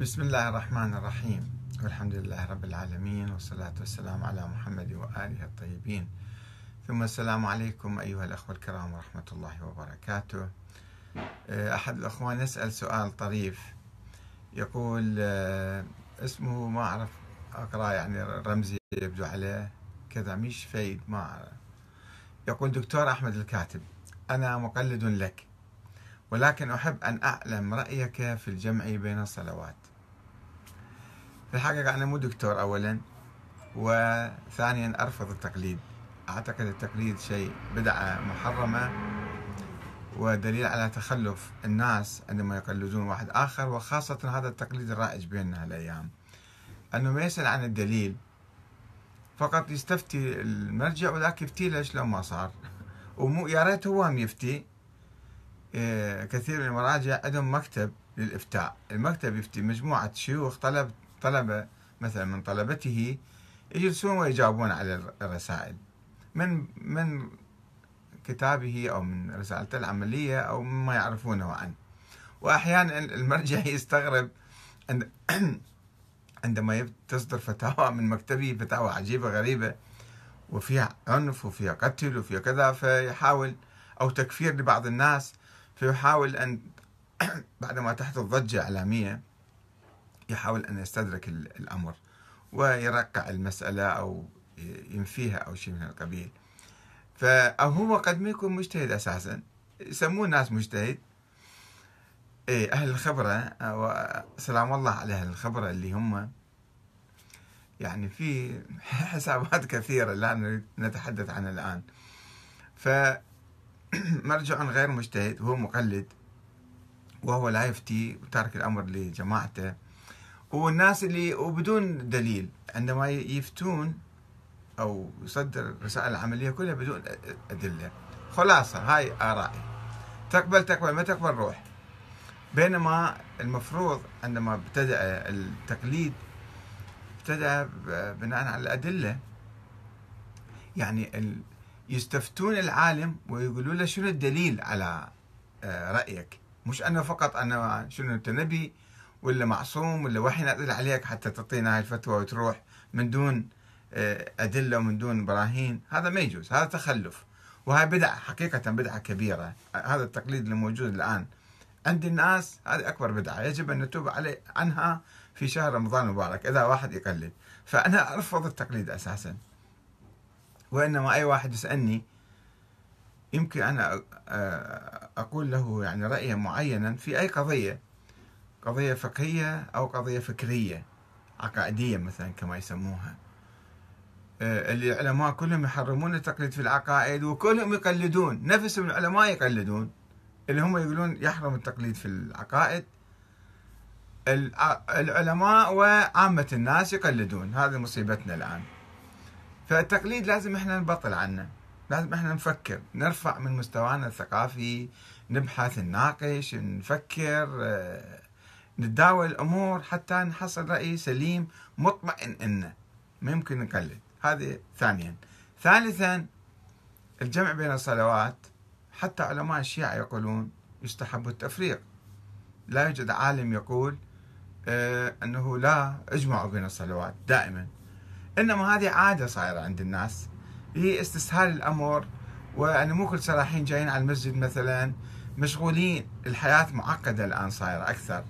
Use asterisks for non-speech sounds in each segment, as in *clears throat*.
بسم الله الرحمن الرحيم. والحمد لله رب العالمين والصلاة والسلام على محمد وآله الطيبين. ثم السلام عليكم أيها الأخوة الكرام ورحمة الله وبركاته. آه، أحد الأخوان يسأل سؤال طريف. يقول آه، اسمه ما أعرف أقرأ يعني رمزي يبدو عليه كذا مش فايد ما أعرف. يقول دكتور أحمد الكاتب أنا مقلد لك ولكن أحب أن أعلم رأيك في الجمع بين الصلوات. في الحقيقة أنا مو دكتور أولا وثانيا أرفض التقليد. أعتقد التقليد شيء بدعة محرمة ودليل على تخلف الناس عندما يقلدون واحد آخر وخاصة هذا التقليد الرائج بيننا هالأيام. أنه ما يسأل عن الدليل فقط يستفتي المرجع وذاك يفتي له شلون ما صار. ومو يا ريت هو هم يفتي. إيه، كثير من المراجع عندهم مكتب للإفتاء. المكتب يفتي مجموعة شيوخ طلب طلبة مثلا من طلبته يجلسون ويجاوبون على الرسائل. من من كتابه أو من رسالته العملية أو مما يعرفونه عنه. وأحيانا المرجع *laughs* يستغرب *clears throat* عندما تصدر فتاوى من مكتبه فتاوى عجيبة غريبة وفيها عنف وفيها قتل وفيها كذا فيحاول أو تكفير لبعض الناس فيحاول أن *clears throat* بعدما تحدث ضجه اعلاميه يحاول أن يستدرك الأمر ويرقع المسألة أو ينفيها أو شيء من القبيل. فأو هو قد ما يكون مجتهد أساسا يسموه الناس مجتهد. إيه أهل الخبرة وسلام الله على أهل الخبرة اللي هم يعني في *laughs* حسابات كثيرة لا نتحدث عنها الآن. فمرجع *clears throat* غير مجتهد هو مقلد وهو لا يفتي وتارك الأمر لجماعته. والناس اللي وبدون دليل عندما يفتون أو يصدر الرسائل العملية كلها بدون أدلة. خلاصة هاي آرائي. تقبل تقبل ما تقبل روح. بينما المفروض عندما ابتدأ التقليد ابتدأ بناء على الأدلة. يعني يستفتون العالم ويقولوا له شنو الدليل على آه، رأيك؟ مش أنه فقط أنا شنو أنت نبي ولا معصوم ولا وحي نازل عليك حتى تعطينا هاي الفتوى وتروح من دون آه، أدلة ومن دون براهين هذا ما يجوز هذا تخلف. وهي بدعة حقيقة بدعة كبيرة. هذا التقليد اللي موجود الآن عند الناس هذه أكبر بدعة. يجب أن نتوب عنها في شهر رمضان المبارك إذا واحد يقلد. فأنا أرفض التقليد أساسا. وإنما أي واحد يسألني يمكن أنا آه، أقول له يعني رأيا معينا في أي قضية قضية فقهية أو قضية فكرية عقائدية مثلا كما يسموها. آه، العلماء كلهم يحرمون التقليد في العقائد وكلهم يقلدون. نفس العلماء يقلدون اللي هم يقولون يحرم التقليد في العقائد. العلماء وعامة الناس يقلدون. هذه مصيبتنا الآن. فالتقليد لازم إحنا نبطل عنه. لازم إحنا نفكر. نرفع من مستوانا الثقافي نبحث نناقش نفكر آه، نتداول الأمور حتى نحصل رأي سليم مطمئن إنه. ما يمكن نقلد. هذه ثانيا. ثالثا الجمع بين الصلوات حتى علماء الشيعة يقولون يستحب التفريق. لا يوجد عالم يقول آه أنه لا اجمعوا بين الصلوات دائما. إنما هذه عادة صايرة عند الناس. هي استسهال الأمر وأن مو كل سراحين جايين على المسجد مثلا مشغولين. الحياة معقدة الآن صايرة أكثر.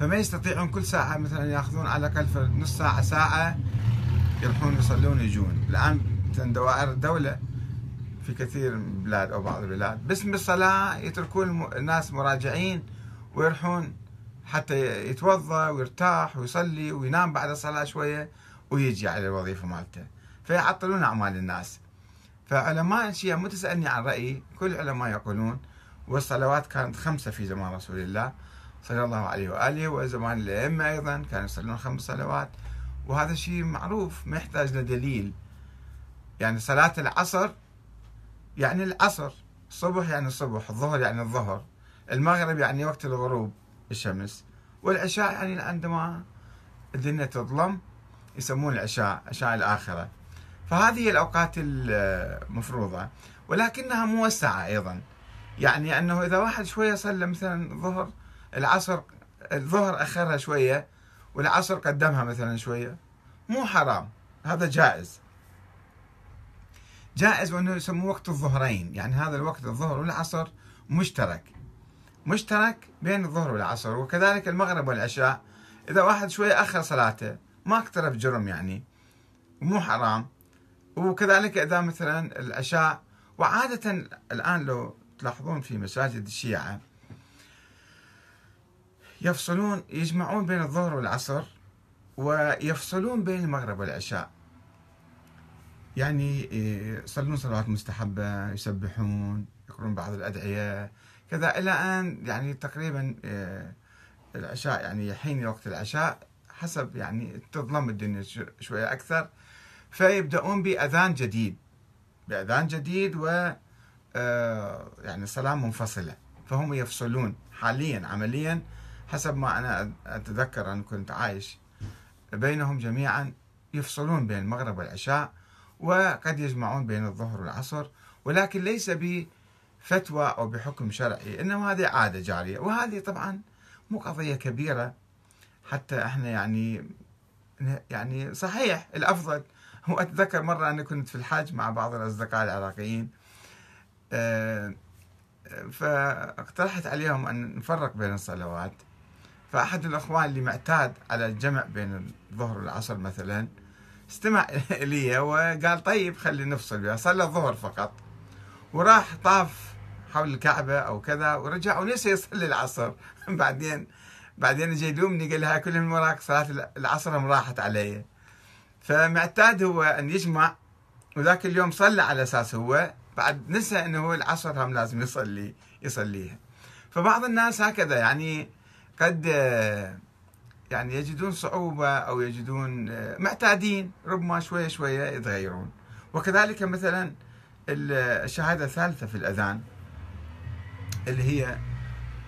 فما يستطيعون كل ساعة مثلا يأخذون على الأقل نص ساعة ساعة يروحون يصلون يجون. الآن دوائر الدولة في كثير من البلاد أو بعض البلاد باسم الصلاة يتركون الناس مراجعين ويروحون حتى يتوضأ ويرتاح ويصلي وينام بعد الصلاة شوية ويجي على الوظيفة مالته. فيعطلون أعمال الناس. فعلماء الشيعة مو تسألني عن رأيي كل العلماء يقولون والصلوات كانت خمسة في زمان رسول الله. صلى الله عليه وآله وزمان الأئمة أيضا كانوا يصلون خمس صلوات. وهذا شيء معروف ما يحتاج لدليل يعني صلاة العصر يعني العصر. الصبح يعني الصبح الظهر يعني الظهر. المغرب يعني وقت الغروب الشمس والعشاء يعني عندما الدنيا تظلم يسمون العشاء عشاء الآخرة. فهذه الأوقات المفروضة. ولكنها موسعة أيضا. يعني أنه إذا واحد شوية صلى مثلا الظهر العصر الظهر أخرها شوية والعصر قدمها مثلا شوية. مو حرام هذا جائز. جائز وإنه يسموه وقت الظهرين يعني هذا الوقت الظهر والعصر مشترك. مشترك بين الظهر والعصر وكذلك المغرب والعشاء. إذا واحد شوية أخر صلاته ما اقترف جرم يعني مو حرام. وكذلك إذا مثلا العشاء وعادة الآن لو تلاحظون في مساجد الشيعة يفصلون يجمعون بين الظهر والعصر ويفصلون بين المغرب والعشاء. يعني إيه، يصلون صلوات مستحبة يسبحون يقرون بعض الأدعية كذا. إلى أن يعني تقريبا إيه، العشاء يعني حين وقت العشاء حسب يعني تظلم الدنيا شوية أكثر. فيبدأون بأذان جديد. بأذان جديد و آه، يعني صلاة منفصلة. فهم يفصلون حاليا عمليا حسب ما أنا أتذكر أن كنت عايش بينهم جميعا يفصلون بين المغرب والعشاء وقد يجمعون بين الظهر والعصر ولكن ليس بفتوى أو بحكم شرعي إنما هذه عادة جارية. وهذه طبعا مو قضية كبيرة حتى إحنا يعني يعني صحيح الأفضل. هو أتذكر مرة أنا كنت في الحج مع بعض الأصدقاء العراقيين. آه، فاقترحت عليهم أن نفرق بين الصلوات. فأحد الأخوان اللي معتاد على الجمع بين الظهر والعصر مثلا استمع *laughs* لي وقال طيب خلي نفصل بها صلى الظهر فقط. وراح طاف حول الكعبة أو كذا ورجع ونسي يصلي العصر. *laughs* بعدين بعدين اجى يلومني قال هاي كل من وراك صلاة العصر راحت علي. فمعتاد هو أن يجمع وذاك اليوم صلى على أساس هو. بعد نسى أنه هو العصر هم لازم يصلي يصليها. فبعض الناس هكذا يعني قد يعني يجدون صعوبة أو يجدون معتادين ربما شوية شوية يتغيرون. وكذلك مثلا الشهادة الثالثة في الأذان اللي هي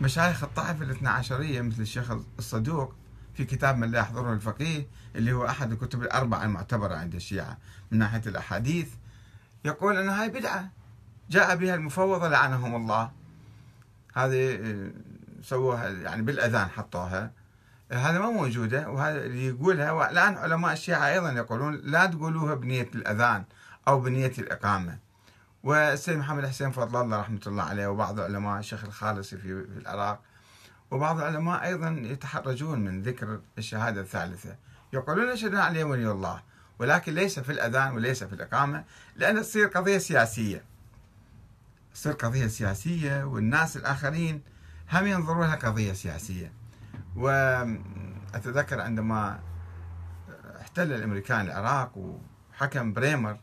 مشايخ الطائفة الاثنى عشرية مثل الشيخ الصدوق في كتاب من لا يحضره الفقيه اللي هو أحد الكتب الأربعة المعتبرة عند الشيعة من ناحية الأحاديث يقول أن هاي بدعة جاء بها المفوضة لعنهم الله. هذه سووها يعني بالأذان حطوها. هذا ما موجودة وهذا اللي يقولها والآن علماء الشيعة أيضا يقولون لا تقولوها بنية الأذان أو بنية الإقامة. والسيد محمد حسين فضل الله رحمة الله عليه وبعض علماء الشيخ الخالصي في, في العراق وبعض العلماء أيضا يتحرجون من ذكر الشهادة الثالثة. يقولون أشهد أن علي ولي الله ولكن ليس في الأذان وليس في الإقامة لأن تصير قضية سياسية. تصير قضية سياسية والناس الآخرين هم ينظروا لها قضية سياسية. وأتذكر عندما احتل الأمريكان العراق وحكم بريمر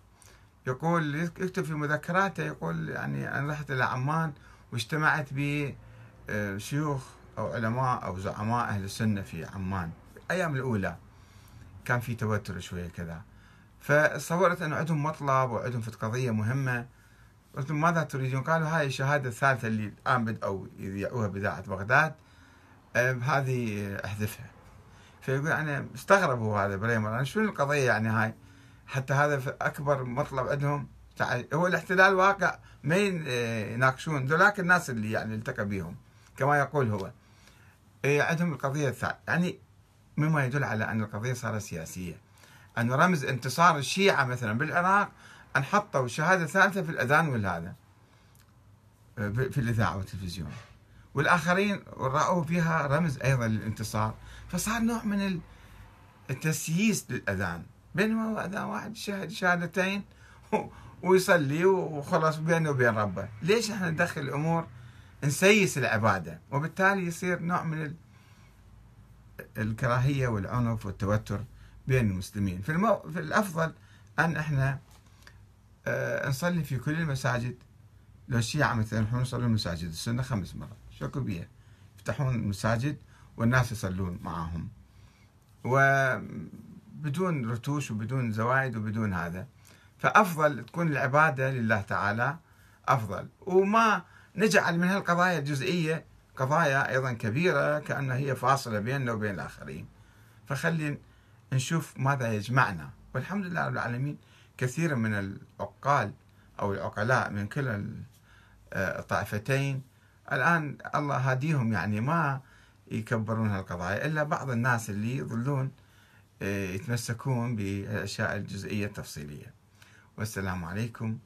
يقول يكتب في مذكراته يقول يعني أنا رحت إلى عمان واجتمعت بشيوخ أو علماء أو زعماء أهل السنة في عمان. الأيام الأولى كان في توتر شوية كذا. فصورت أنه عندهم مطلب وعندهم في قضية مهمة. قلت لهم ماذا تريدون؟ قالوا هاي الشهادة الثالثة اللي الآن بدأوا يذيعوها بإذاعة بغداد. هذه أحذفها. فيقول أنا استغربوا هذا بريمر. أنا شنو القضية يعني هاي؟ حتى هذا أكبر مطلب عندهم. هو الاحتلال واقع ما يناقشون؟ ذولاك الناس اللي يعني التقى بهم كما يقول هو. إيه، عندهم القضية الثالثه يعني مما يدل على أن القضية صارت سياسية. أن رمز انتصار الشيعة مثلا بالعراق ان حطوا شهاده ثالثة في الأذان والهذا في الإذاعة والتلفزيون. والآخرين رأوا فيها رمز أيضا للانتصار. فصار نوع من التسييس للأذان. بينما هو أذان واحد شهد شهادتين *laughs* ويصلي وخلص بينه وبين ربه. ليش إحنا ندخل الأمور نسيس العبادة؟ وبالتالي يصير نوع من الكراهية والعنف والتوتر بين المسلمين. في, المو... في الأفضل أن إحنا آه، نصلي في كل المساجد. لو الشيعة مثلا يروحون يصلون مساجد السنة خمس مرات. شكو بيها؟ يفتحون المساجد والناس يصلون معهم وبدون رتوش وبدون زوايد وبدون هذا. فأفضل تكون العبادة لله تعالى أفضل. وما نجعل من هالقضايا الجزئية قضايا أيضا كبيرة كأنها هي فاصلة بيننا وبين الآخرين. فخلي نشوف ماذا يجمعنا. والحمد لله رب العالمين كثير من العقال أو العقلاء من كلا الطائفتين الآن الله هاديهم يعني ما يكبرون هالقضايا إلا بعض الناس اللي يظلون آه، يتمسكون بالأشياء الجزئية التفصيلية. والسلام عليكم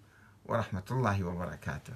ورحمة الله وبركاته.